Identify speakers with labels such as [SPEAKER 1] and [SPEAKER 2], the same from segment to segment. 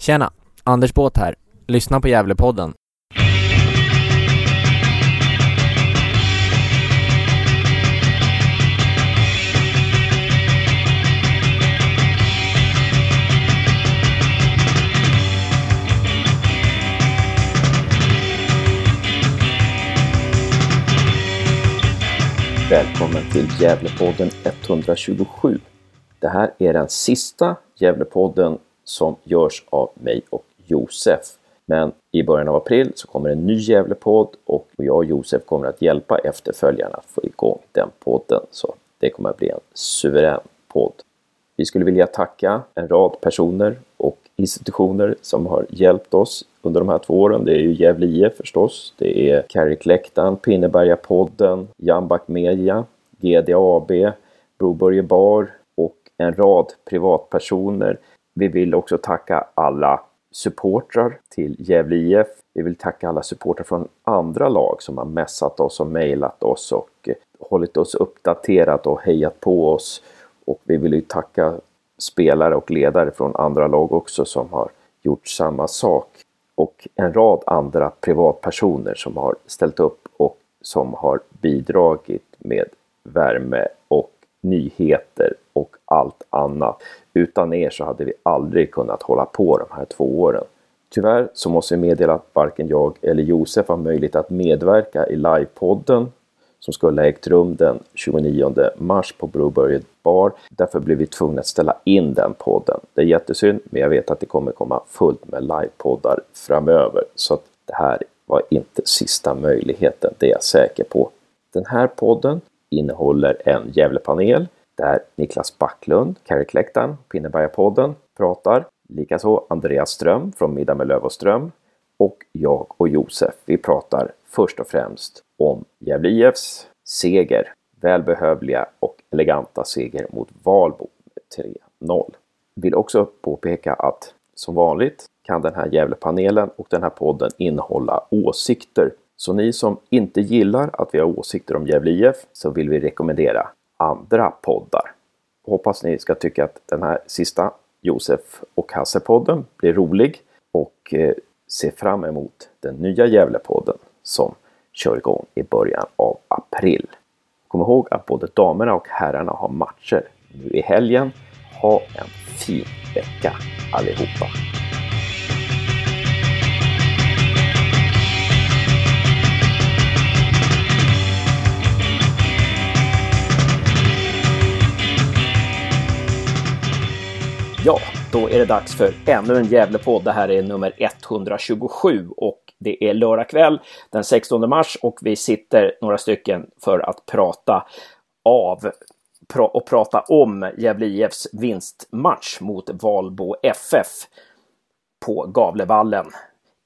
[SPEAKER 1] Tjena! Anders Båt här. Lyssna på Gävlepodden.
[SPEAKER 2] Välkommen till Gävlepodden 127. Det här är den sista Gävlepodden som görs av mig och Josef. Men i början av april så kommer en ny Gävlepodd och jag och Josef kommer att hjälpa efterföljarna att få igång den podden. Så det kommer att bli en suverän podd. Vi skulle vilja tacka en rad personer och institutioner som har hjälpt oss under de här två åren. Det är ju Gävle IF förstås. Det är Carrick-läktaren, Pinneberga-podden, Jambak Media, GDAB, Broberge Bar och en rad privatpersoner. Vi vill också tacka alla supportrar till Gävle IF. Vi vill tacka alla supportrar från andra lag som har messat oss och mejlat oss och eh, hållit oss uppdaterat och hejat på oss. Och vi vill ju tacka spelare och ledare från andra lag också som har gjort samma sak. Och en rad andra privatpersoner som har ställt upp och som har bidragit med värme och nyheter och allt annat. Utan er så hade vi aldrig kunnat hålla på de här två åren. Tyvärr så måste vi meddela att varken jag eller Josef har möjlighet att medverka i livepodden som skulle ha ägt rum den 29 mars på Broberget Bar. Därför blev vi tvungna att ställa in den podden. Det är jättesynd, men jag vet att det kommer komma fullt med livepoddar framöver. Så att det här var inte sista möjligheten, det är jag säker på. Den här podden innehåller en Gävlepanel där Niklas Backlund, Carrickläktaren, Pinnebergapodden pratar. Likaså Andreas Ström från Middag med Löv och Ström. Och jag och Josef, vi pratar först och främst om Gävle IFs seger. Välbehövliga och eleganta seger mot Valbo med 3-0. Vill också påpeka att som vanligt kan den här Gävlepanelen och den här podden innehålla åsikter. Så ni som inte gillar att vi har åsikter om Gävle IF så vill vi rekommendera andra poddar. Hoppas ni ska tycka att den här sista Josef och Hasse-podden blir rolig och eh, se fram emot den nya Gävlepodden som kör igång i början av april. Kom ihåg att både damerna och herrarna har matcher nu i helgen. Ha en fin vecka allihopa! Ja, då är det dags för ännu en Gävlepodd. Det här är nummer 127 och det är lördag kväll den 16 mars och vi sitter några stycken för att prata av och prata om Gävle IFs vinstmatch mot Valbo FF på Gavlevallen.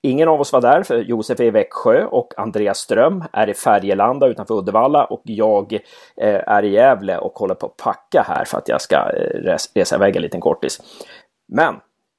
[SPEAKER 2] Ingen av oss var där, för Josef är i Växjö och Andreas Ström är i Färgelanda utanför Uddevalla och jag eh, är i Gävle och håller på att packa här för att jag ska eh, resa iväg en liten kortis. Men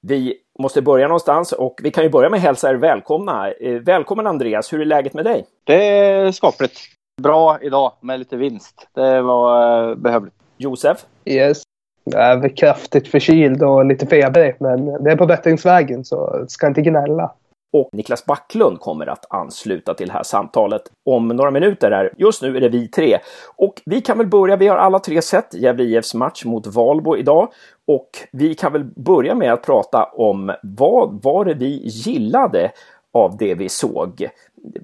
[SPEAKER 2] vi måste börja någonstans och vi kan ju börja med att hälsa er välkomna. Eh, välkommen Andreas, hur är läget med dig?
[SPEAKER 3] Det är skapligt. Bra idag med lite vinst. Det var behövligt.
[SPEAKER 1] Josef?
[SPEAKER 4] Yes. Jag är kraftigt förkyld och lite febrig, men det är på bättringsvägen så ska inte gnälla
[SPEAKER 1] och Niklas Backlund kommer att ansluta till det här samtalet om några minuter. Här. Just nu är det vi tre och vi kan väl börja. Vi har alla tre sett Gävle IFs match mot Valbo idag och vi kan väl börja med att prata om vad var det vi gillade av det vi såg?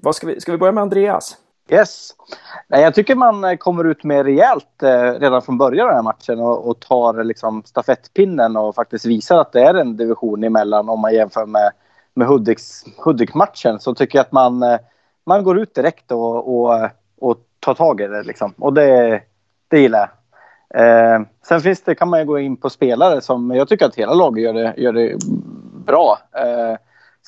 [SPEAKER 1] Vad ska, vi, ska vi börja med Andreas?
[SPEAKER 3] Yes. Jag tycker man eh, kommer ut med rejält eh, redan från början av den här matchen och, och tar liksom stafettpinnen och faktiskt visar att det är en division emellan om man jämför med med Hudiks, Hudik-matchen så tycker jag att man, eh, man går ut direkt och, och, och tar tag i det. Liksom. Och det, det gillar jag. Eh, sen finns det, kan man ju gå in på spelare som jag tycker att hela laget gör det, gör det bra. Eh,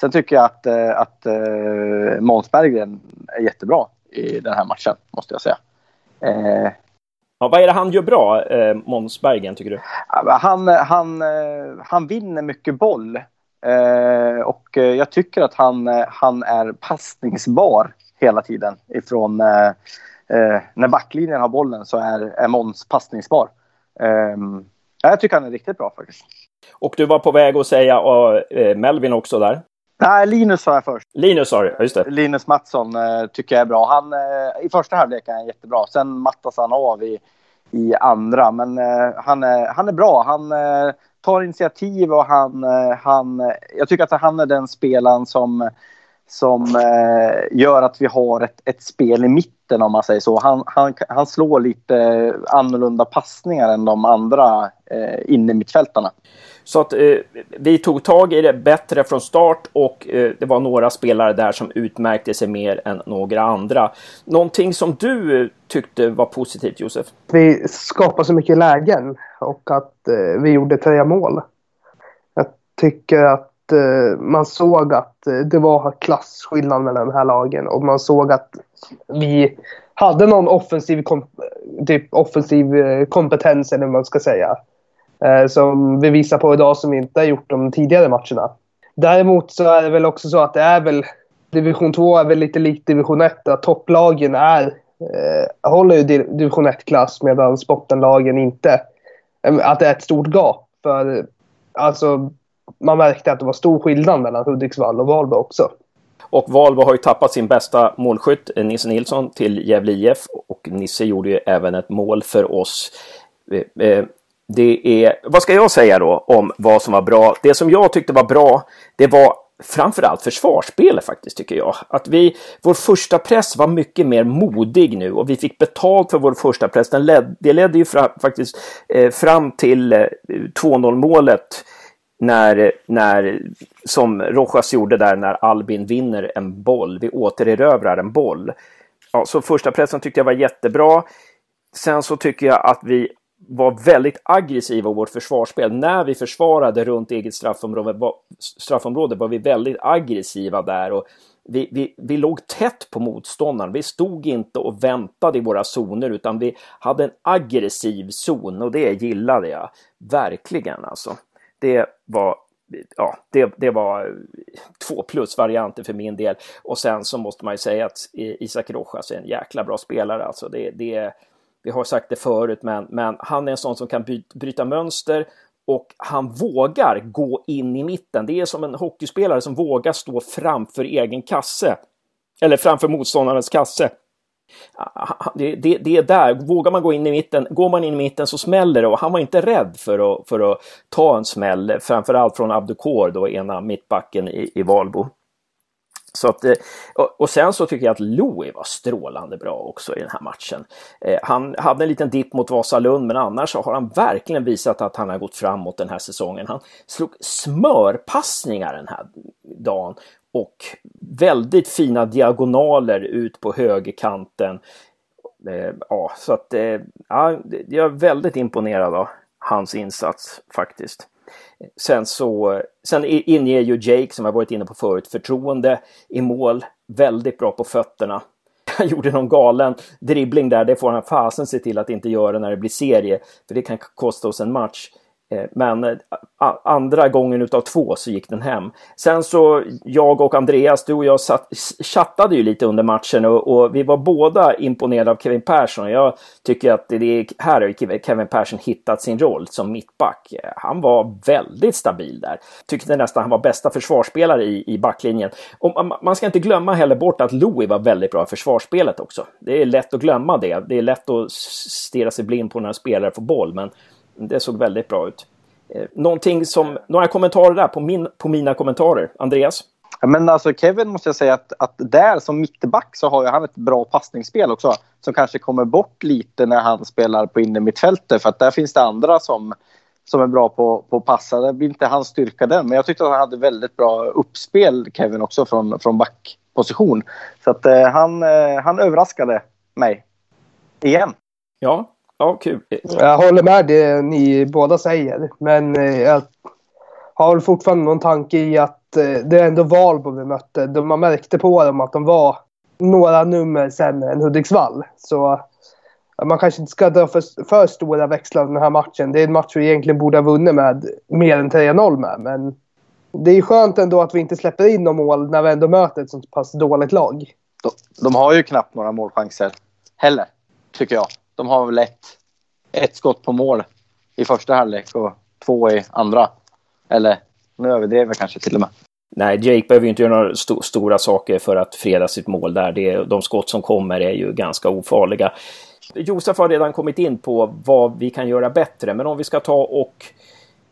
[SPEAKER 3] sen tycker jag att, eh, att eh, Måns Berggren är jättebra i den här matchen, måste jag säga.
[SPEAKER 1] Eh, ja, vad är det han gör bra, eh, Måns Berggren, tycker du?
[SPEAKER 3] Han, han, han vinner mycket boll. Eh, och eh, jag tycker att han, eh, han är passningsbar hela tiden. Ifrån, eh, eh, när backlinjen har bollen så är, är Måns passningsbar. Eh, jag tycker han är riktigt bra faktiskt.
[SPEAKER 1] Och du var på väg att säga Melvin också där?
[SPEAKER 3] Nej, Linus sa jag först.
[SPEAKER 1] Linus sa du, just det.
[SPEAKER 3] Linus Mattsson uh, tycker jag är bra. Han, uh, I första halvlek är han jättebra. Sen mattas han av i, i andra. Men han, är, han är bra. Han tar initiativ och han, eh, han... Eh, jag tycker att han är den spelaren som som eh, gör att vi har ett, ett spel i mitten om man säger så. Han, han, han slår lite annorlunda passningar än de andra eh, innermittfältarna.
[SPEAKER 1] Så att eh, vi tog tag i det bättre från start och eh, det var några spelare där som utmärkte sig mer än några andra. Någonting som du tyckte var positivt Josef?
[SPEAKER 4] Vi skapade så mycket lägen och att eh, vi gjorde tre mål. Jag tycker att Eh, man såg att eh, det var klasskillnad mellan de här lagen och man såg att vi hade någon offensiv, kom, typ offensiv eh, kompetens eller vad man ska säga. Eh, som vi visar på idag som vi inte har gjort de tidigare matcherna. Däremot så är det väl också så att det är väl Division 2 är väl lite likt Division 1. Att topplagen är, eh, håller ju Division 1-klass medan bottenlagen inte. Att det är ett stort gap. För alltså man märkte att det var stor skillnad mellan Hudiksvall och Valbo också.
[SPEAKER 1] Och Valbo har ju tappat sin bästa målskytt, Nisse Nilsson, till Gävle IF. Och Nisse gjorde ju även ett mål för oss. Eh, eh, det är, vad ska jag säga då om vad som var bra? Det som jag tyckte var bra, det var framförallt försvarsspelet faktiskt tycker jag. Att vi, vår första press var mycket mer modig nu och vi fick betalt för vår första press. Den led, det ledde ju fra, faktiskt eh, fram till eh, 2-0 målet när, när, som Rojas gjorde där när Albin vinner en boll. Vi återerövrar en boll. Ja, så första pressen tyckte jag var jättebra. Sen så tycker jag att vi var väldigt aggressiva i vårt försvarsspel. När vi försvarade runt eget straffområde var, straffområde var vi väldigt aggressiva där. Och vi, vi, vi låg tätt på motståndaren. Vi stod inte och väntade i våra zoner utan vi hade en aggressiv zon och det gillade jag verkligen alltså det var ja, det, det var eh, två plus-varianter för min del. Och sen så måste man ju säga att Isak Rojas är en jäkla bra spelare. Alltså det, det, vi har sagt det förut, men, men han är en sån som kan bryta mönster och han vågar gå in i mitten. Det är som en hockeyspelare som vågar stå framför egen kasse. Eller framför motståndarens kasse. Ah, det, det, det, är där, vågar man gå in i mitten, går man in i mitten så smäller det och han var inte rädd för att, för att ta en smäll, framförallt från Abdukor, då ena mittbacken i, i Valbo. Så att, eh, och sen så tycker jag att Louis var strålande bra också i den här matchen. Eh, han hade en liten dipp mot Vasalund, men annars så har han verkligen visat att han har gått framåt den här säsongen. Han slog smörpassningar den här dagen och väldigt fina diagonaler ut på högerkanten. Eh, ja, så att eh, ja, jag är väldigt imponerad av hans insats faktiskt. Sen så sen inger ju Jake, som jag varit inne på förut, förtroende i mål. Väldigt bra på fötterna. Han gjorde någon galen dribbling där, det får han fasen se till att inte göra när det blir serie, för det kan kosta oss en match. Eh, men eh, andra gången utav två så gick den hem. Sen så jag och Andreas, du och jag satt, chattade ju lite under matchen och, och, vi var båda imponerade av Kevin Persson. Jag tycker att det, här har Kevin Persson hittat sin roll som mittback. Eh, han var väldigt stabil där. Tyckte nästan han var bästa försvarsspelare i, i backlinjen. Och man ska inte glömma heller bort att Louis var väldigt bra i försvarsspelet också. Det är lätt att glömma det. Det är lätt att stirra sig blind på när spelare får boll, men det såg väldigt bra ut. Eh, någonting som, några kommentarer där på, min, på mina kommentarer. Andreas?
[SPEAKER 3] Ja, men alltså Kevin måste jag säga att, att där som mittback så har han ett bra passningsspel också. Som kanske kommer bort lite när han spelar på innermittfältet. För att där finns det andra som, som är bra på, på att passa. Det blir inte hans styrka den. Men jag tyckte att han hade väldigt bra uppspel Kevin också från, från backposition. Så att eh, han, eh, han överraskade mig. Igen.
[SPEAKER 1] Ja, Ja, kul.
[SPEAKER 4] Jag håller med det ni båda säger. Men eh, jag har fortfarande någon tanke i att eh, det är ändå Valbo vi mötte. Man märkte på dem att de var några nummer sämre än Hudiksvall. Så man kanske inte ska dra för, för stora växlar den här matchen. Det är en match vi egentligen borde ha vunnit med mer än 3-0 med. Men det är skönt ändå att vi inte släpper in några mål när vi ändå möter ett så pass dåligt lag.
[SPEAKER 3] De, de har ju knappt några målchanser heller, tycker jag de har väl ett, ett skott på mål i första halvlek och två i andra. Eller nu överdrev jag kanske till och med.
[SPEAKER 1] Nej, Jake behöver ju inte göra några st stora saker för att freda sitt mål där. Det, de skott som kommer är ju ganska ofarliga. Josef har redan kommit in på vad vi kan göra bättre, men om vi ska ta och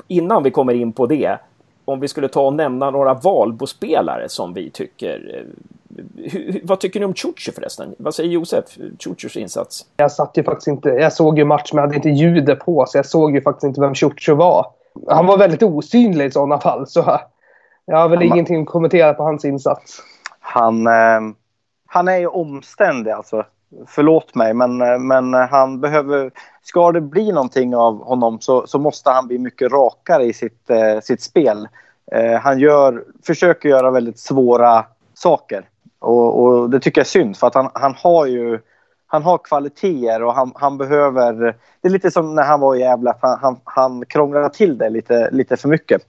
[SPEAKER 1] innan vi kommer in på det, om vi skulle ta och nämna några Valbo-spelare som vi tycker... Eh, hur, vad tycker ni om Ciuciu förresten? Vad säger Josef? Ciucius insats?
[SPEAKER 4] Jag satt ju faktiskt inte... Jag såg ju matchen men jag hade inte ljudet på så jag såg ju faktiskt inte vem Ciuciu var. Han var väldigt osynlig i sådana fall så jag har väl han, ingenting att kommentera på hans insats.
[SPEAKER 3] Han, eh, han är ju omständig alltså. Förlåt mig men, eh, men eh, han behöver... Ska det bli någonting av honom så, så måste han bli mycket rakare i sitt, eh, sitt spel. Eh, han gör, försöker göra väldigt svåra saker. Och, och, det tycker jag är synd för att han, han har ju han har kvaliteter och han, han behöver... Det är lite som när han var i Gävle, han, han, han krånglade till det lite, lite för mycket.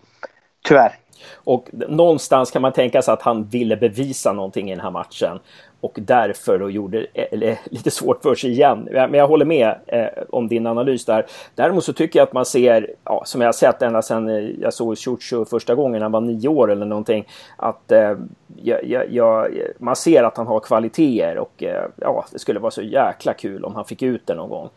[SPEAKER 3] Tyvärr.
[SPEAKER 1] Och någonstans kan man tänka sig att han ville bevisa någonting i den här matchen och därför då gjorde eller, lite svårt för sig igen. Men jag håller med eh, om din analys där. Däremot så tycker jag att man ser, ja, som jag har sett ända sedan eh, jag såg Ciuciu första gången, han var nio år eller någonting, att eh, jag, jag, man ser att han har kvaliteter och eh, ja, det skulle vara så jäkla kul om han fick ut det någon gång.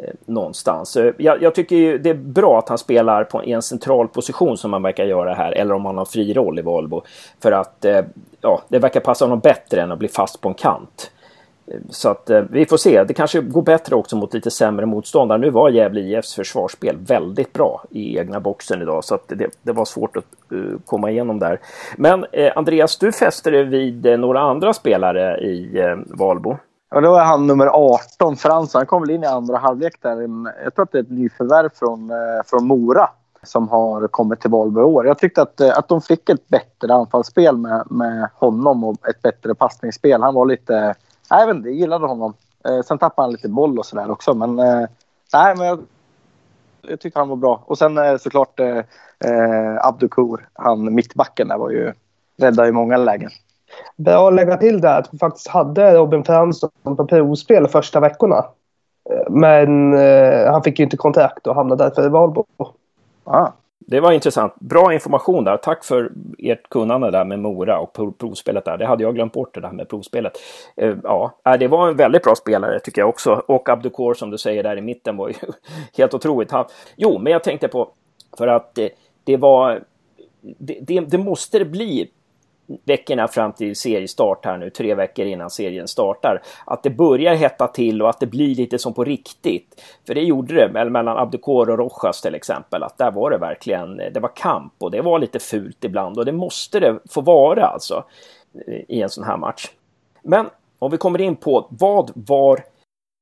[SPEAKER 1] Eh, någonstans. Jag, jag, tycker det är bra att han spelar på, i en central position som man verkar göra här, eller om han har fri roll i Volvo. För att eh, ja, det verkar passa honom bättre än att bli fast på en kant. Eh, så att eh, vi får se. Det kanske går bättre också mot lite sämre motståndare. Nu var Gävle IFs försvarsspel väldigt bra i egna boxen idag så att det, det var svårt att uh, komma igenom där. Men eh, Andreas, du fäster dig vid eh, några andra spelare i eh, Valbo.
[SPEAKER 3] Och då är han nummer 18, Frans. Han kom väl in i andra halvlek där. Jag tror att det är ett nyförvärv från, eh, från Mora som har kommit till Valborg i år. Jag tyckte att, eh, att de fick ett bättre anfallsspel med, med honom och ett bättre passningsspel. Han var lite... Jag vet inte, jag gillade honom. Eh, sen tappade han lite boll och sådär också. Men, eh, nej, men jag, jag tyckte han var bra. Och sen såklart eh, Abdukur, han mittbacken där var ju... Räddade i många lägen.
[SPEAKER 4] Bra att lägga till där att vi faktiskt hade Robin Fransson på provspel första veckorna. Eh, men eh, han fick ju inte kontrakt och hamnade därför i Valbo.
[SPEAKER 1] Ah. Det var intressant. Bra information där. Tack för ert kunnande där med Mora och provspelet där. Det hade jag glömt bort det där med provspelet. Eh, ja, äh, det var en väldigt bra spelare tycker jag också. Och Abdukor som du säger där i mitten var ju helt otroligt. Han... Jo, men jag tänkte på för att det, det var det, det, det, måste det bli veckorna fram till seriestart här nu, tre veckor innan serien startar, att det börjar hetta till och att det blir lite som på riktigt. För det gjorde det mellan Abdukor och Rojas till exempel, att där var det verkligen, det var kamp och det var lite fult ibland och det måste det få vara alltså eh, i en sån här match. Men om vi kommer in på vad var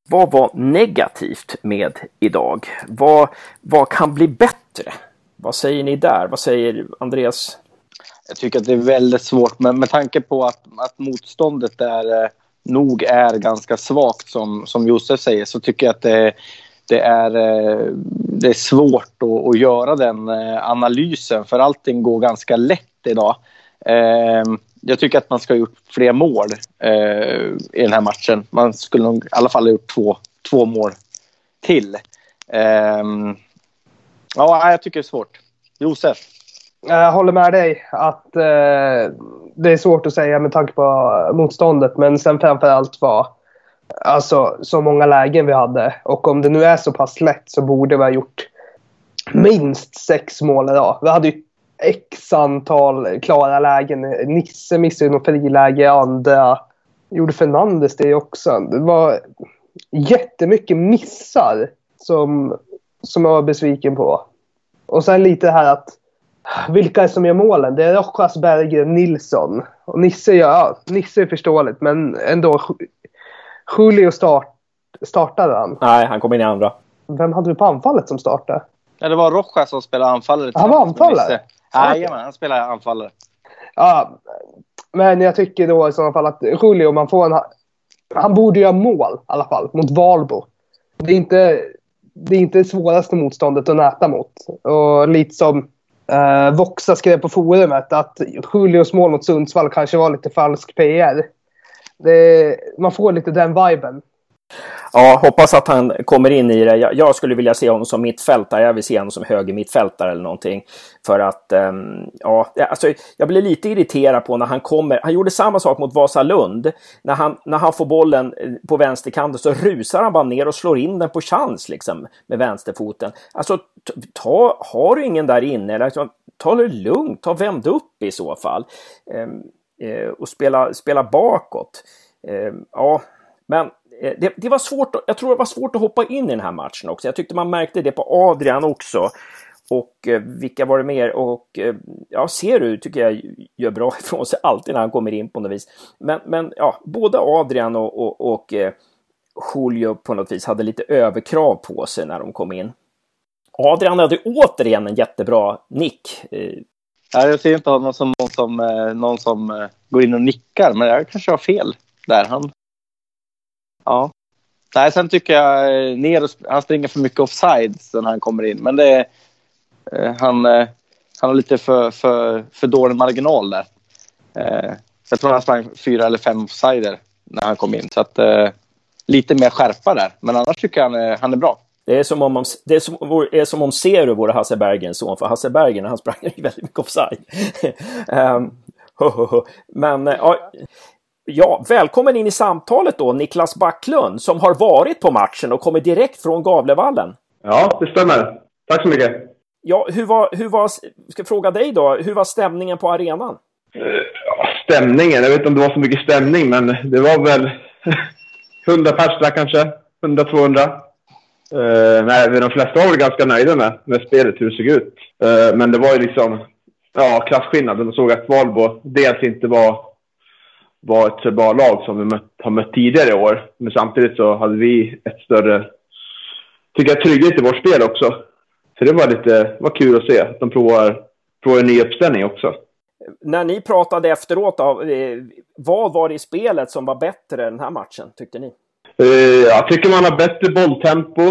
[SPEAKER 1] vad var negativt med idag? Vad, vad kan bli bättre? Vad säger ni där? Vad säger Andreas?
[SPEAKER 3] Jag tycker att det är väldigt svårt. Men med tanke på att, att motståndet där eh, nog är ganska svagt som, som Josef säger så tycker jag att det, det är, eh, det är svårt att, att, göra den eh, analysen för allting går ganska lätt idag. Ehm, jag tycker att man ska ha gjort fler mål i den här matchen. Man skulle nog i alla fall ha gjort två, två mål till. Ehm, ja, jag tycker det är svårt. Josef?
[SPEAKER 4] Jag håller med dig att eh, det är svårt att säga med tanke på motståndet. Men sen framförallt var alltså så många lägen vi hade. Och om det nu är så pass lätt så borde vi ha gjort minst sex mål idag. Vi hade ju x antal klara lägen. Nisse missade något friläge i andra. Gjorde Fernandes det också. Det var jättemycket missar som, som jag var besviken på. Och sen lite här att vilka är som gör målen? Det är Rojas, Berggren, Nilsson. Och Nisse, ja, Nisse är förståeligt, men ändå. Julio start, startade han.
[SPEAKER 1] Nej, han kom in i andra.
[SPEAKER 4] Vem hade du på anfallet som startade?
[SPEAKER 3] Ja, det var Rojas som spelade anfallare.
[SPEAKER 4] Han var anfallare?
[SPEAKER 3] Jajamän, han spelade anfallare.
[SPEAKER 4] Ja, men jag tycker då i sådana fall att Julio, man får en... Han borde göra mål i alla fall, mot Valbo. Det är inte det, är inte det svåraste motståndet att näta mot. Och lite som Uh, Voxa skrev på forumet att Julios mål mot Sundsvall kanske var lite falsk PR. Det, man får lite den viben.
[SPEAKER 1] Ja, hoppas att han kommer in i det. Jag, jag, skulle vilja se honom som mittfältare. Jag vill se honom som höger mittfältare eller någonting. För att, um, ja, alltså, jag blir lite irriterad på när han kommer. Han gjorde samma sak mot Vasalund. När han, när han får bollen eh, på vänsterkanten så rusar han bara ner och slår in den på chans liksom med vänsterfoten. Alltså, ta, har du ingen där inne, eller, alltså, ta det lugnt, ta vänd upp i så fall. Um, uh, och spela, spela bakåt. Um, ja, men Eh, det, det, var svårt, jag tror det var svårt att hoppa in i den här matchen också. Jag tyckte man märkte det på Adrian också. Och eh, vilka var det mer? Och eh, ja, ser du tycker jag gör bra ifrån sig alltid när han kommer in på något vis. Men, men ja, både Adrian och, och, och eh, Julio på något vis hade lite överkrav på sig när de kom in. Adrian hade återigen en jättebra nick. Eh.
[SPEAKER 3] Ja, jag ser inte honom som någon som, eh, någon som eh, går in och nickar, men jag kanske har fel där. Han Ja. Nej, sen tycker jag eh, ner ner han springer för mycket offside när han kommer in. Men det eh, han, eh, han har lite för, för, för dålig marginal där. Jag tror han sprang fyra eller fem offsider när han kom in. Så att, lite mer skärpa där. Men annars tycker jag han är, han är bra.
[SPEAKER 1] Det är som om, det är som, är som om Seru vore Hasse Bergens son, för Hasse Bergen han sprang väldigt mycket offside. um, Men ja, Ja, välkommen in i samtalet då, Niklas Backlund, som har varit på matchen och kommer direkt från Gavlevallen.
[SPEAKER 5] Ja, det stämmer. Tack så mycket.
[SPEAKER 1] Ja, hur var, hur var, ska fråga dig då, hur var stämningen på arenan?
[SPEAKER 5] Ja, stämningen, jag vet inte om det var så mycket stämning, men det var väl 100 pers där kanske, 100-200. Uh, nej, de flesta var väl ganska nöjda med, med spelet, hur det såg ut. Uh, men det var ju liksom, ja, klasskillnad. De såg att Valbo dels inte var var ett så bra lag som vi mött, har mött tidigare i år. Men samtidigt så hade vi ett större, tycker jag, trygghet i vårt spel också. Så det var lite, var kul att se. att De provar, provar en ny uppställning också.
[SPEAKER 1] När ni pratade efteråt, då, eh, vad var det i spelet som var bättre den här matchen, tyckte ni?
[SPEAKER 5] Eh, jag tycker man har bättre bolltempo.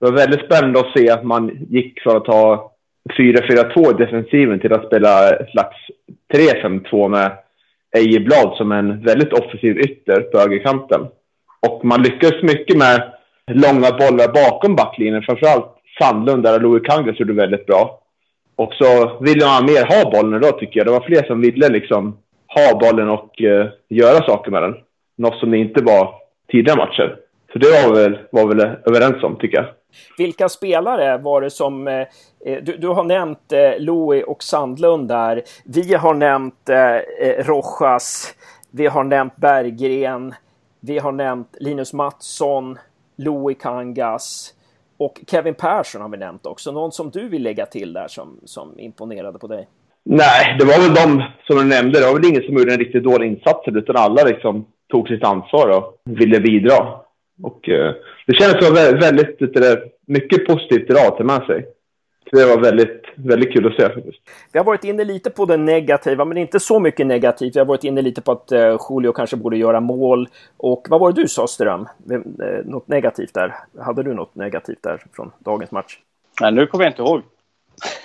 [SPEAKER 5] Det var väldigt spännande att se att man gick för att ha 4-4-2 i defensiven till att spela ett slags 3-5-2 med Ejeblad som en väldigt offensiv ytter på högerkanten. Och man lyckades mycket med långa bollar bakom backlinjen. Framförallt Sandlund där Louis Kangas gjorde väldigt bra. Och så ville man mer ha bollen idag tycker jag. Det var fler som ville liksom ha bollen och uh, göra saker med den. Något som det inte var tidigare matcher. Så det var vi väl, var väl överens om tycker jag.
[SPEAKER 1] Vilka spelare var det som... Eh, eh, du, du, har nämnt eh, Louis och Sandlund där. Vi har nämnt eh, eh, Rojas. Vi har nämnt Berggren. Vi har nämnt Linus Mattsson, Louis Kangas och Kevin Persson har vi nämnt också. Någon som du vill lägga till där som, som imponerade på dig?
[SPEAKER 5] Nej, det var väl de som du nämnde. Det var väl ingen som gjorde en riktigt dålig insats utan alla liksom tog sitt ansvar och ville bidra. Och eh, det kändes som väldigt, det, mycket positivt idag att ta med sig. Så det var väldigt, väldigt kul att se faktiskt.
[SPEAKER 1] Vi har varit inne lite på det negativa, men inte så mycket negativt. Vi har varit inne lite på att eh, Julio kanske borde göra mål. Och vad var det du sa, Ström? Eh, något negativt där? Hade du något negativt där från dagens match?
[SPEAKER 3] Nej, nu kommer jag inte ihåg.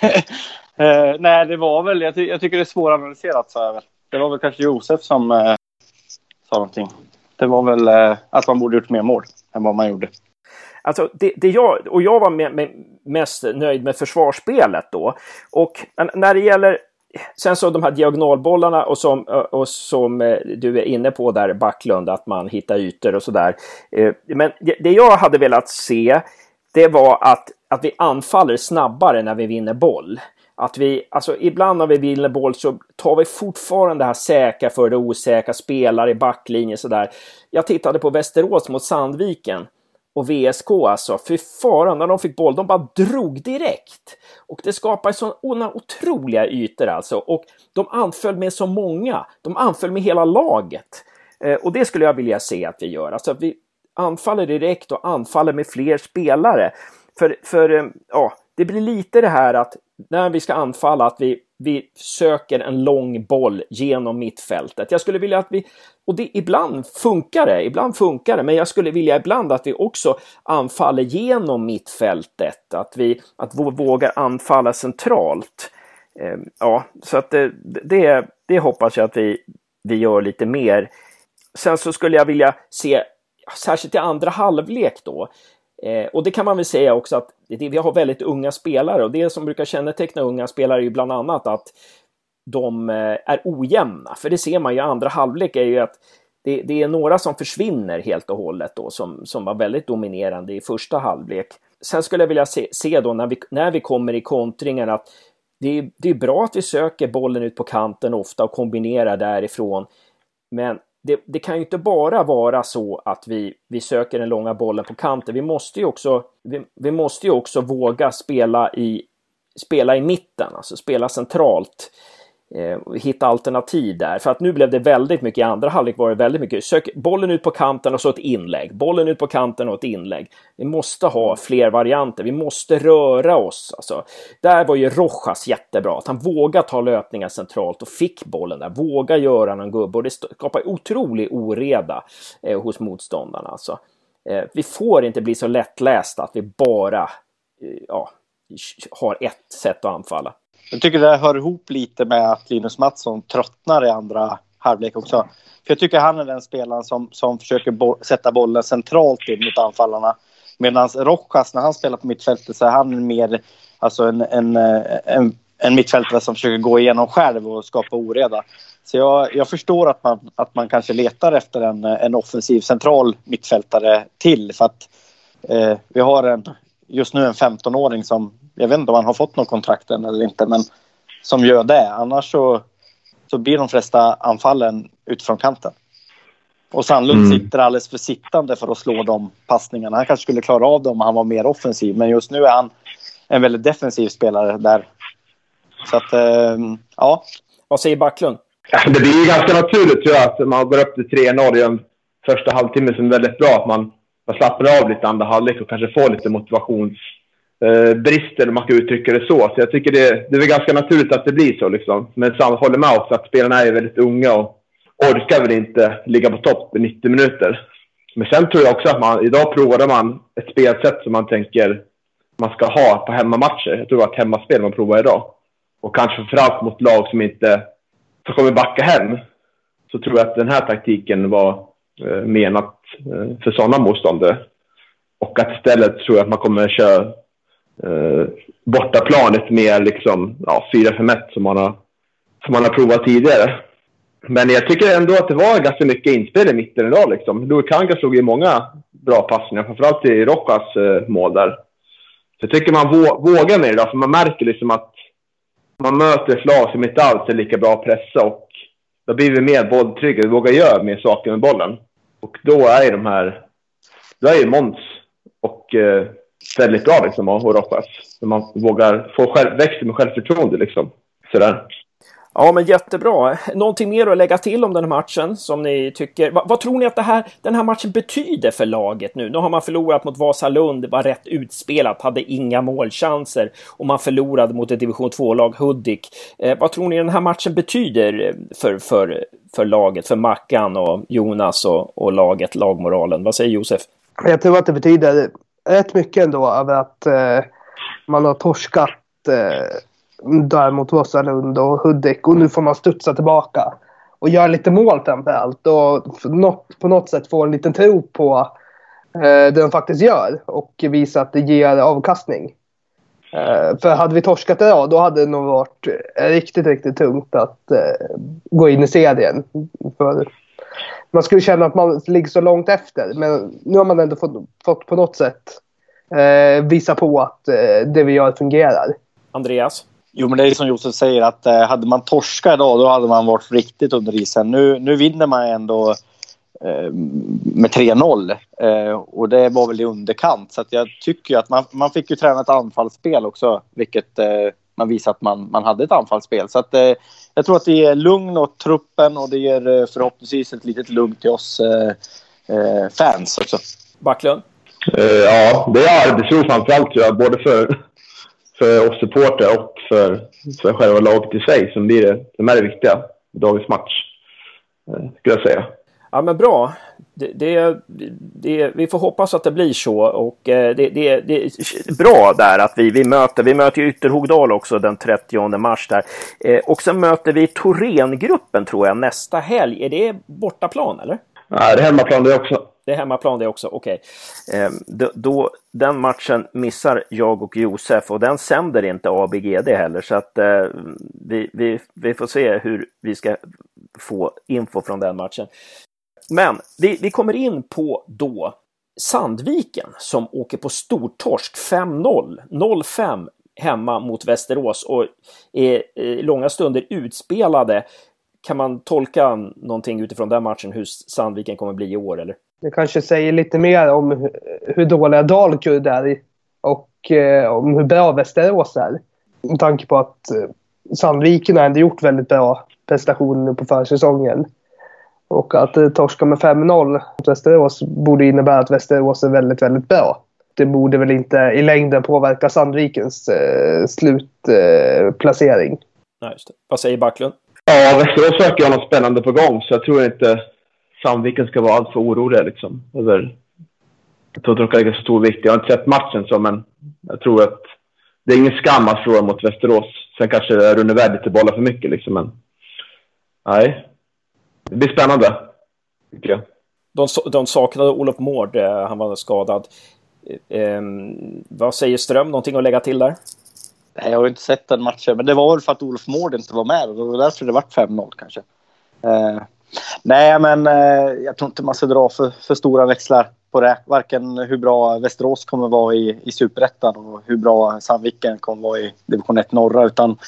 [SPEAKER 3] eh, nej, det var väl, jag, ty jag, tycker det är svåranalyserat, jag väl. Det var väl kanske Josef som eh, sa någonting. Det var väl eh, att man borde gjort mer mål än vad man gjorde.
[SPEAKER 1] Alltså, det, det jag, och jag var med, med, mest nöjd med försvarsspelet då. Och när det gäller Sen så de här diagonalbollarna och som, eh, och som eh, du är inne på där Backlund, att man hittar ytor och sådär. Eh, men det jag hade velat se, det var att, att vi anfaller snabbare när vi vinner boll. Att vi, alltså ibland när vi vinner boll så tar vi fortfarande det här säkra för det osäkra, spelar i backlinjen sådär. Jag tittade på Västerås mot Sandviken och VSK alltså. Fy faran, när de fick boll, de bara drog direkt. Och det skapar sådana otroliga ytor alltså. Och de anföll med så många. De anföll med hela laget. Eh, och det skulle jag vilja se att vi gör. Alltså att vi anfaller direkt och anfaller med fler spelare. För, för eh, ja, det blir lite det här att när vi ska anfalla att vi, vi söker en lång boll genom mittfältet. Jag skulle vilja att vi, och det, ibland funkar det, ibland funkar det, men jag skulle vilja ibland att vi också anfaller genom mittfältet, att vi, att vi vågar anfalla centralt. Eh, ja, så att det, det, det hoppas jag att vi, vi gör lite mer. Sen så skulle jag vilja se särskilt i andra halvlek då. Eh, och det kan man väl säga också att det, vi har väldigt unga spelare och det som brukar känneteckna unga spelare är ju bland annat att de eh, är ojämna. För det ser man ju i andra halvlek är ju att det, det, är några som försvinner helt och hållet då som, som var väldigt dominerande i första halvlek. Sen skulle jag vilja se, se då när vi, när vi kommer i kontringar att det är, det är bra att vi söker bollen ut på kanten ofta och kombinerar därifrån. Men det, det, kan ju inte bara vara så att vi, vi söker den långa bollen på kanten. Vi måste ju också, vi, vi måste ju också våga spela i, spela i mitten, alltså spela centralt eh, Eh, hitta alternativ där. För att nu blev det väldigt mycket, i andra halvlek var det väldigt mycket, sök bollen ut på kanten och så ett inlägg. Bollen ut på kanten och ett inlägg. Vi måste ha fler varianter, vi måste röra oss. Alltså, där var ju Rojas jättebra, att han vågade ta löpningar centralt och fick bollen där, våga göra någon gubbe och det skapar otrolig oreda eh, hos motståndarna. Alltså. Eh, vi får inte bli så lättlästa att vi bara eh, ja, har ett sätt att anfalla.
[SPEAKER 3] Jag tycker det hör ihop lite med att Linus Mattsson tröttnar i andra halvlek också. För jag tycker han är den spelaren som, som försöker bo sätta bollen centralt in mot anfallarna. Medan Rojas, när han spelar på mittfältet, så är han mer alltså en, en, eh, en, en mittfältare som försöker gå igenom själv och skapa oreda. Så jag, jag förstår att man, att man kanske letar efter en, en offensiv central mittfältare till. För att eh, vi har en, just nu en 15-åring som jag vet inte om han har fått något kontrakt än eller inte, men som gör det. Annars så, så blir de flesta anfallen utifrån kanten. Och Sandlund mm. sitter alldeles för sittande för att slå de passningarna. Han kanske skulle klara av dem om han var mer offensiv, men just nu är han en väldigt defensiv spelare där. Så att, äh, ja.
[SPEAKER 1] Vad säger Backlund?
[SPEAKER 5] Det blir ju ganska naturligt tror jag att man går upp till 3-0 i en första halvtimme som är väldigt bra. Att man, man slappnar av lite andra halvlek och kanske får lite motivations eh, brister, om man ska uttrycka det så. Så jag tycker det, det är ganska naturligt att det blir så. Liksom. Men jag håller med också att spelarna är väldigt unga och orkar väl inte ligga på topp i 90 minuter. Men sen tror jag också att man, idag provade man ett spelsätt som man tänker man ska ha på hemmamatcher. Jag tror att hemmaspel man provar idag. Och kanske framförallt mot lag som inte som kommer backa hem. Så tror jag att den här taktiken var eh, menat eh, för sådana motståndare. Och att istället tror jag att man kommer köra eh, bortaplanet mer liksom, ja, 4-5-1 som man, har, som man har provat tidigare. Men jag tycker ändå att det var ganska mycket inspel i mitten idag. Liksom. Louis Kanga slog ju många bra passningar, framförallt i Rockas eh, mål där. Så jag tycker man vågar mer idag, för man märker liksom att man möter ett lag som inte alls är lika bra att pressa och då blir vi mer bolltrygga. Vi vågar göra mer saker med bollen. Och då är ju de här... Då är ju Måns och eh, väldigt bra liksom att hoppas. Så man vågar få själv, växer med självförtroende liksom. Sådär.
[SPEAKER 1] Ja, men jättebra. Någonting mer att lägga till om den här matchen som ni tycker? Va, vad tror ni att det här, den här matchen betyder för laget nu? Nu har man förlorat mot Vasalund, det var rätt utspelat, hade inga målchanser och man förlorade mot ett division 2-lag, Hudik. Eh, vad tror ni den här matchen betyder för, för, för laget, för Mackan och Jonas och, och laget, lagmoralen? Vad säger Josef?
[SPEAKER 4] Jag tror att det betyder rätt mycket ändå över att eh, man har torskat eh, där mot Vasalund och Hudik och nu får man studsa tillbaka och göra lite mål framför allt och något, på något sätt få en liten tro på eh, det de faktiskt gör och visa att det ger avkastning. Eh, för hade vi torskat idag då hade det nog varit riktigt, riktigt tungt att eh, gå in i serien. För man skulle känna att man ligger så långt efter. Men nu har man ändå fått, fått på något sätt eh, visa på att eh, det vi gör fungerar.
[SPEAKER 1] Andreas?
[SPEAKER 3] Jo, men det är som Josef säger att eh, hade man torskat idag då hade man varit riktigt under isen. Nu, nu vinner man ändå eh, med 3-0 eh, och det var väl i underkant. Så jag tycker att man, man fick ju träna ett anfallsspel också, vilket eh, man visade att man, man hade ett anfallsspel. Så att, eh, jag tror att det ger lugn åt truppen och det ger eh, förhoppningsvis ett litet lugn till oss fans också.
[SPEAKER 1] Backlund?
[SPEAKER 5] ja, det är arbetsro framförallt tror jag, både för för oss supportrar och för, för själva laget i sig som blir det, som är det viktiga i dagens match. Eh, skulle jag säga.
[SPEAKER 1] Ja men bra. Det, det, det, vi får hoppas att det blir så och eh, det, det, det är bra där att vi, vi möter, vi möter Ytterhogdal också den 30 mars där. Eh, och sen möter vi Torengruppen tror jag nästa helg. Är det bortaplan eller?
[SPEAKER 5] Nej, det är hemmaplan det också.
[SPEAKER 1] det är hemmaplan det också, okej. Okay. Eh, då, då, den matchen missar jag och Josef och den sänder inte ABGD heller så att eh, vi, vi, vi får se hur vi ska få info från den matchen. Men vi, vi kommer in på då Sandviken som åker på stortorsk 5-0, 0-5 hemma mot Västerås och är i långa stunder utspelade. Kan man tolka någonting utifrån den matchen hur Sandviken kommer bli i år eller?
[SPEAKER 4] Det kanske säger lite mer om hur dåliga Dalkurd är och eh, om hur bra Västerås är. Med tanke på att eh, Sandviken har ändå gjort väldigt bra prestationer på försäsongen. Och att eh, torska med 5-0 mot Västerås borde innebära att Västerås är väldigt, väldigt bra. Det borde väl inte i längden påverka Sandvikens eh, slutplacering. Eh,
[SPEAKER 1] Nej, just det. Vad säger Backlund?
[SPEAKER 5] Ja, Västerås verkar ha något spännande på gång, så jag tror inte Sandviken ska vara alltför oroliga liksom. Över... Jag tror inte de kan lägga så stor vikt. Jag har inte sett matchen så, men jag tror att det är ingen skam att förlora mot Västerås. Sen kanske Rune lite bollar för mycket liksom, men nej. Det blir spännande, tycker jag.
[SPEAKER 1] De, de saknade Olof Mård, eh, han var skadad. Eh, vad säger Ström? Någonting att lägga till där?
[SPEAKER 3] Nej, jag har inte sett den matchen, men det var väl för att Olof Mård inte var med. Det var därför det var 5-0 kanske. Eh, nej, men eh, jag tror inte man ska dra för, för stora växlar på det. Varken hur bra Västerås kommer vara i, i Superettan och hur bra Sandviken kommer vara i division 1 norra. Utan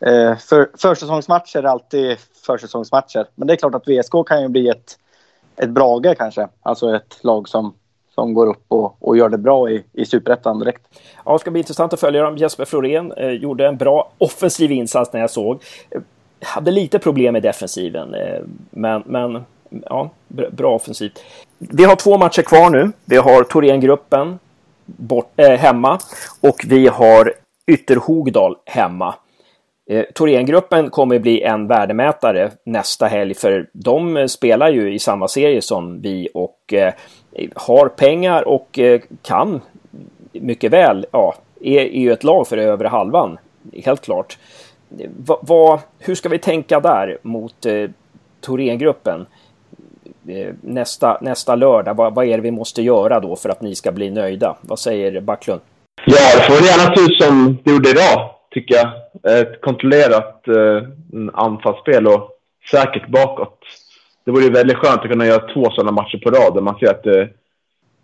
[SPEAKER 3] eh, för, försäsongsmatcher är alltid försäsongsmatcher. Men det är klart att VSK kan ju bli ett, ett Brage kanske. Alltså ett lag som som går upp och, och gör det bra i, i Superettan direkt.
[SPEAKER 1] Ja, det ska bli intressant att följa dem. Jesper Florén eh, gjorde en bra offensiv insats när jag såg. Eh, hade lite problem med defensiven, eh, men, men ja, bra offensivt. Vi har två matcher kvar nu. Vi har Thorengruppen bort, eh, hemma och vi har Ytterhogdal hemma. Eh, Thorengruppen kommer bli en värdemätare nästa helg för de eh, spelar ju i samma serie som vi och eh, har pengar och eh, kan mycket väl, ja, är, är ju ett lag för övre halvan, helt klart. Va, va, hur ska vi tänka där mot eh, Thorengruppen? Eh, nästa, nästa lördag, vad, vad är det vi måste göra då för att ni ska bli nöjda? Vad säger Backlund?
[SPEAKER 5] Ja, det får gärna se ut som det gjorde idag, tycker jag. Ett kontrollerat eh, anfallsspel och säkert bakåt det vore ju väldigt skönt att kunna göra två sådana matcher på rad där man ser att det,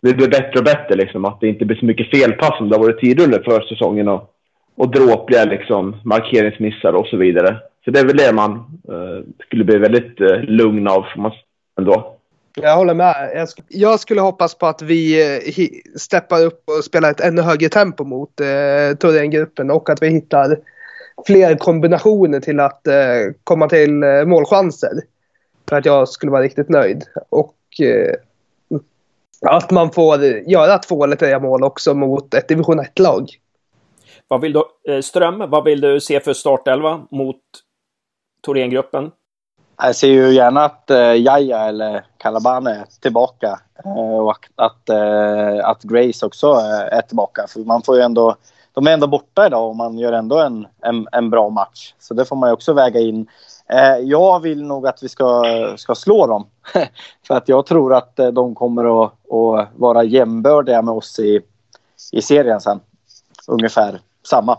[SPEAKER 5] det blir bättre och bättre. Liksom, att det inte blir så mycket felpass som det har varit tidigare under försäsongen och, och dråpliga liksom, markeringsmissar och så vidare. Så det är väl det man eh, skulle bli väldigt eh, lugn av ändå.
[SPEAKER 4] Jag håller med. Jag, sk jag skulle hoppas på att vi eh, steppar upp och spelar ett ännu högre tempo mot eh, Thorengruppen och att vi hittar fler kombinationer till att eh, komma till eh, målchanser för att jag skulle vara riktigt nöjd. Och eh, att man får göra två eller tre mål också mot ett division 1-lag.
[SPEAKER 1] Vad vill du, eh, Ström, vad vill du se för startelva mot Thorengruppen?
[SPEAKER 3] Jag ser ju gärna att eh, Jaja eller Calabane är tillbaka eh, och att, eh, att Grace också är tillbaka. För man får ju ändå, de är ändå borta idag och man gör ändå en, en, en bra match. Så det får man ju också väga in. Eh, jag vill nog att vi ska, ska slå dem. För att jag tror att eh, de kommer att, att vara jämbördiga med oss i, i serien sen. Ungefär samma.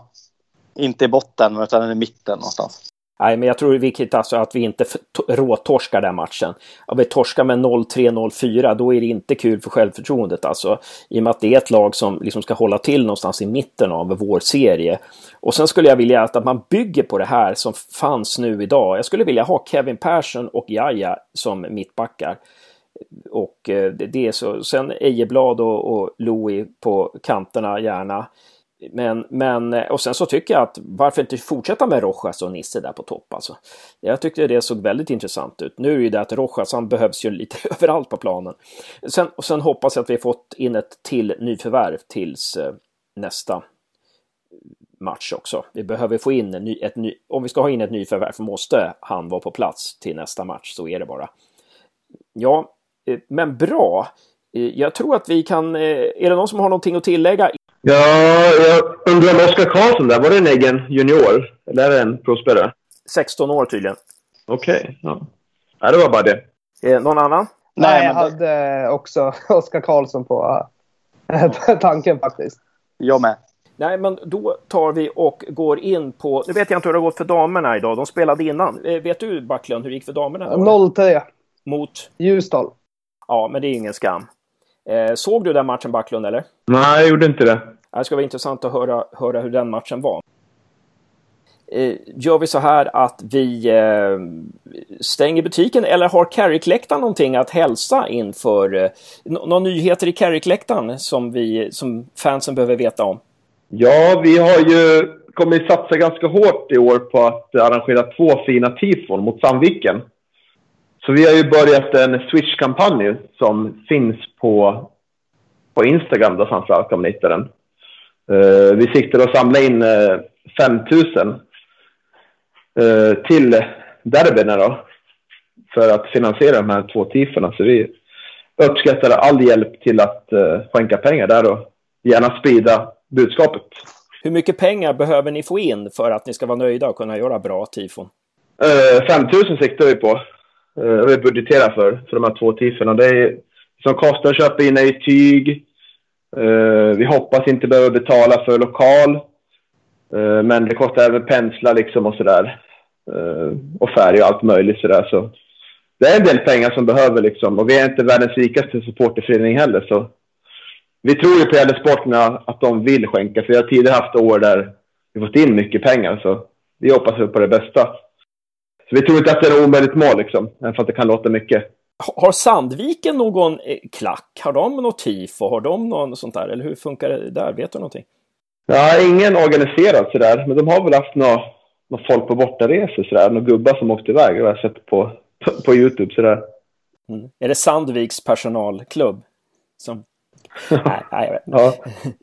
[SPEAKER 3] Inte i botten, utan i mitten någonstans.
[SPEAKER 1] Nej, men jag tror det är viktigt alltså att vi inte råtorskar den matchen. Om vi torskar med 0-3, 0-4, då är det inte kul för självförtroendet alltså. I och med att det är ett lag som liksom ska hålla till någonstans i mitten av vår serie. Och sen skulle jag vilja att man bygger på det här som fanns nu idag. Jag skulle vilja ha Kevin Persson och Jaja som mittbackar. Och eh, det är så. Sen Ejeblad och, och Louis på kanterna gärna. Men, men, eh, och sen så tycker jag att varför inte fortsätta med Rojas och Nisse där på topp alltså. Jag tyckte det såg väldigt intressant ut. Nu är det ju det att Rojas, han behövs ju lite överallt på planen. Sen, och sen hoppas jag att vi fått in ett till nyförvärv tills eh, nästa match också. Vi behöver få in en ny, ett ny, om vi ska ha in ett nyförvärv måste han vara på plats till nästa match, så är det bara. Ja, eh, men bra. Jag tror att vi kan, är det någon som har någonting att tillägga?
[SPEAKER 5] Ja, jag undrar om Oskar Karlsson där, var det en egen junior? Eller är det en provspelare?
[SPEAKER 1] 16 år tydligen.
[SPEAKER 5] Okej, okay, ja. ja. Det var bara det.
[SPEAKER 1] Eh, någon annan?
[SPEAKER 4] Nej, jag hade det... också Oskar Karlsson på tanken faktiskt.
[SPEAKER 3] Jag med.
[SPEAKER 1] Nej, men då tar vi och går in på... Nu vet jag inte hur det har gått för damerna idag. De spelade innan. Eh, vet du, Backlund, hur det gick för damerna?
[SPEAKER 4] 0-3.
[SPEAKER 1] Mot?
[SPEAKER 4] Ljusdal.
[SPEAKER 1] Ja, men det är ingen skam. Eh, såg du den matchen, Backlund, eller?
[SPEAKER 5] Nej, jag gjorde inte det.
[SPEAKER 1] Det ska vara intressant att höra, höra hur den matchen var. Eh, gör vi så här att vi eh, stänger butiken eller har Carrick-läktaren någonting att hälsa inför? Några nyheter i Carrick-läktaren som, som fansen behöver veta om?
[SPEAKER 5] Ja, vi har ju kommit satsa ganska hårt i år på att arrangera två fina tifon mot Sandviken. Så vi har ju börjat en Swish-kampanj som finns på, på Instagram då framförallt kan man hitta den. Uh, vi siktar att samla in uh, 5 000 uh, till derbyna då. För att finansiera de här två tifona. Så vi uppskattar all hjälp till att uh, skänka pengar där och gärna sprida budskapet.
[SPEAKER 1] Hur mycket pengar behöver ni få in för att ni ska vara nöjda och kunna göra bra tifon?
[SPEAKER 5] Uh, 5 000 siktar vi på. Uh, vi budgeterar för, för de här två tifferna. Det är som kostar att köpa in i tyg. Eh, vi hoppas inte behöva betala för lokal. Eh, men det kostar även penslar liksom och sådär. Och färg och allt möjligt sådär. Så det är en del pengar som behöver liksom. Och vi är inte världens rikaste supporterförening heller. Så vi tror ju på Gällesporterna att de vill skänka. För vi har tidigare haft år där vi fått in mycket pengar. Så vi hoppas på det bästa. Så vi tror inte att det är omöjligt mål liksom. Även för att det kan låta mycket.
[SPEAKER 1] Har Sandviken någon eh, klack? Har de något tifo? Har de något sånt där? Eller hur funkar det där? Vet du någonting?
[SPEAKER 5] Ja, ingen organiserad sådär. Men de har väl haft något, något folk på bortaresor sådär. Några gubbar som åkte iväg. Det har jag sett på, på, på Youtube sådär.
[SPEAKER 1] Mm. Är det Sandviks personalklubb? Som nej, nej, jag vet
[SPEAKER 5] inte. Ja,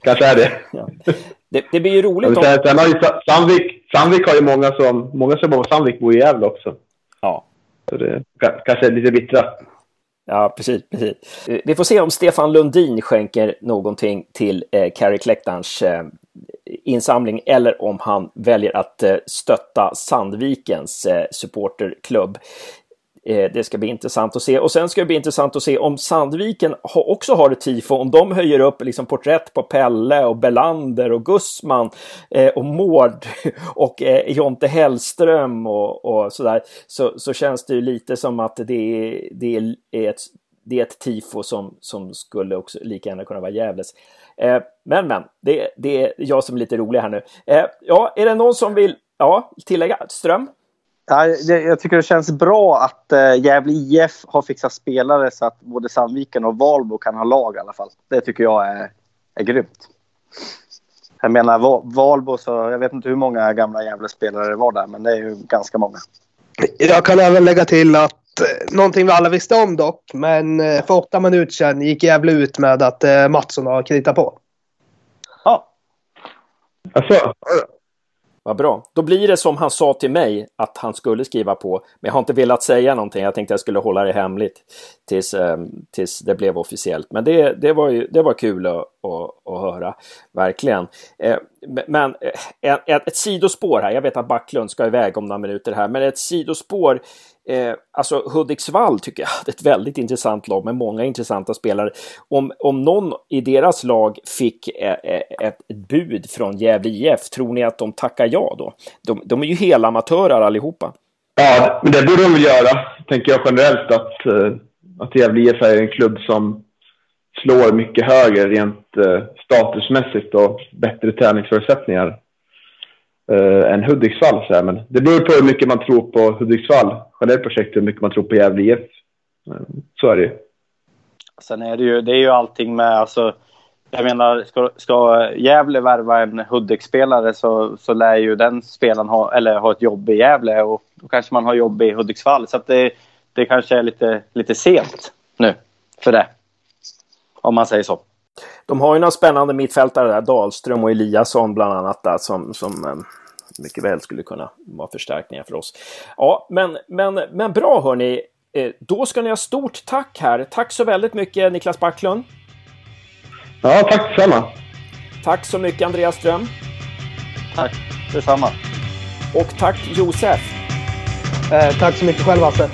[SPEAKER 5] kanske är det.
[SPEAKER 1] ja. det. Det blir ju roligt
[SPEAKER 5] om... Sen har ju Sandvik, Sandvik har ju många som, många som bor på Sandvik bor i Gävle också.
[SPEAKER 1] Ja.
[SPEAKER 5] Så det kanske är lite bittra.
[SPEAKER 1] Ja, precis, precis. Vi får se om Stefan Lundin skänker någonting till eh, Carrick-läktarens eh, insamling eller om han väljer att eh, stötta Sandvikens eh, supporterklubb. Eh, det ska bli intressant att se. Och sen ska det bli intressant att se om Sandviken också har ett tifo, om de höjer upp liksom porträtt på Pelle och Belander och Gussman eh, och Mård och eh, Jonte Hellström och, och sådär. Så, så känns det ju lite som att det är, det är ett det är ett tifo som, som skulle också lika gärna kunna vara Gävles. Men men, det, det är jag som är lite rolig här nu. Ja, är det någon som vill ja, tillägga? Ström?
[SPEAKER 3] Ja, jag tycker det känns bra att äh, Gävle IF har fixat spelare så att både Sandviken och Valbo kan ha lag i alla fall. Det tycker jag är, är grymt. Jag menar Valbo, så jag vet inte hur många gamla Gävle-spelare det var där, men det är ju ganska många.
[SPEAKER 4] Jag kan även lägga till att eh, någonting vi alla visste om dock, men eh, för åtta minuter sedan gick Gävle ut med att eh, Mattsson har kritat på.
[SPEAKER 3] Ja.
[SPEAKER 5] Alltså,
[SPEAKER 1] vad bra. Då blir det som han sa till mig att han skulle skriva på. Men jag har inte velat säga någonting. Jag tänkte jag skulle hålla det hemligt tills, eh, tills det blev officiellt. Men det, det, var, ju, det var kul att, att, att höra. Verkligen. Eh, men eh, ett, ett sidospår här. Jag vet att Backlund ska iväg om några minuter här. Men ett sidospår Eh, alltså Hudiksvall tycker jag hade ett väldigt intressant lag med många intressanta spelare. Om, om någon i deras lag fick eh, eh ett, ett, bud från Gävle IF, tror ni att de tackar ja då? De, de är ju hela amatörer allihopa.
[SPEAKER 5] Ja, men det borde de väl göra, tänker jag generellt, att, eh, att Gävle IF är en klubb som slår mycket högre rent eh, statusmässigt och bättre träningsförutsättningar eh, än Hudiksvall. Så här. Men det beror på hur mycket man tror på Hudiksvall, generellt projekt, hur mycket man tror på Gävle IF. Så är det ju.
[SPEAKER 3] Sen är det ju, det är ju allting med, alltså, jag menar, ska, ska Gävle värva en Hudik-spelare så, så lär ju den spelaren ha, eller ha ett jobb i Gävle och då kanske man har jobb i Hudiksvall. Så att det, det kanske är lite, lite sent nu för det. Om man säger så.
[SPEAKER 1] De har ju några spännande mittfältare där, Dahlström och Eliasson bland annat, där, som, som eh, mycket väl skulle kunna vara förstärkningar för oss. Ja, men, men, men bra hörni. Eh, då ska ni ha stort tack här. Tack så väldigt mycket Niklas Backlund.
[SPEAKER 5] Ja, tack detsamma.
[SPEAKER 1] Tack så mycket Andreas Ström.
[SPEAKER 3] Tack detsamma.
[SPEAKER 1] Och tack Josef.
[SPEAKER 4] Eh, tack så mycket själv Hasse.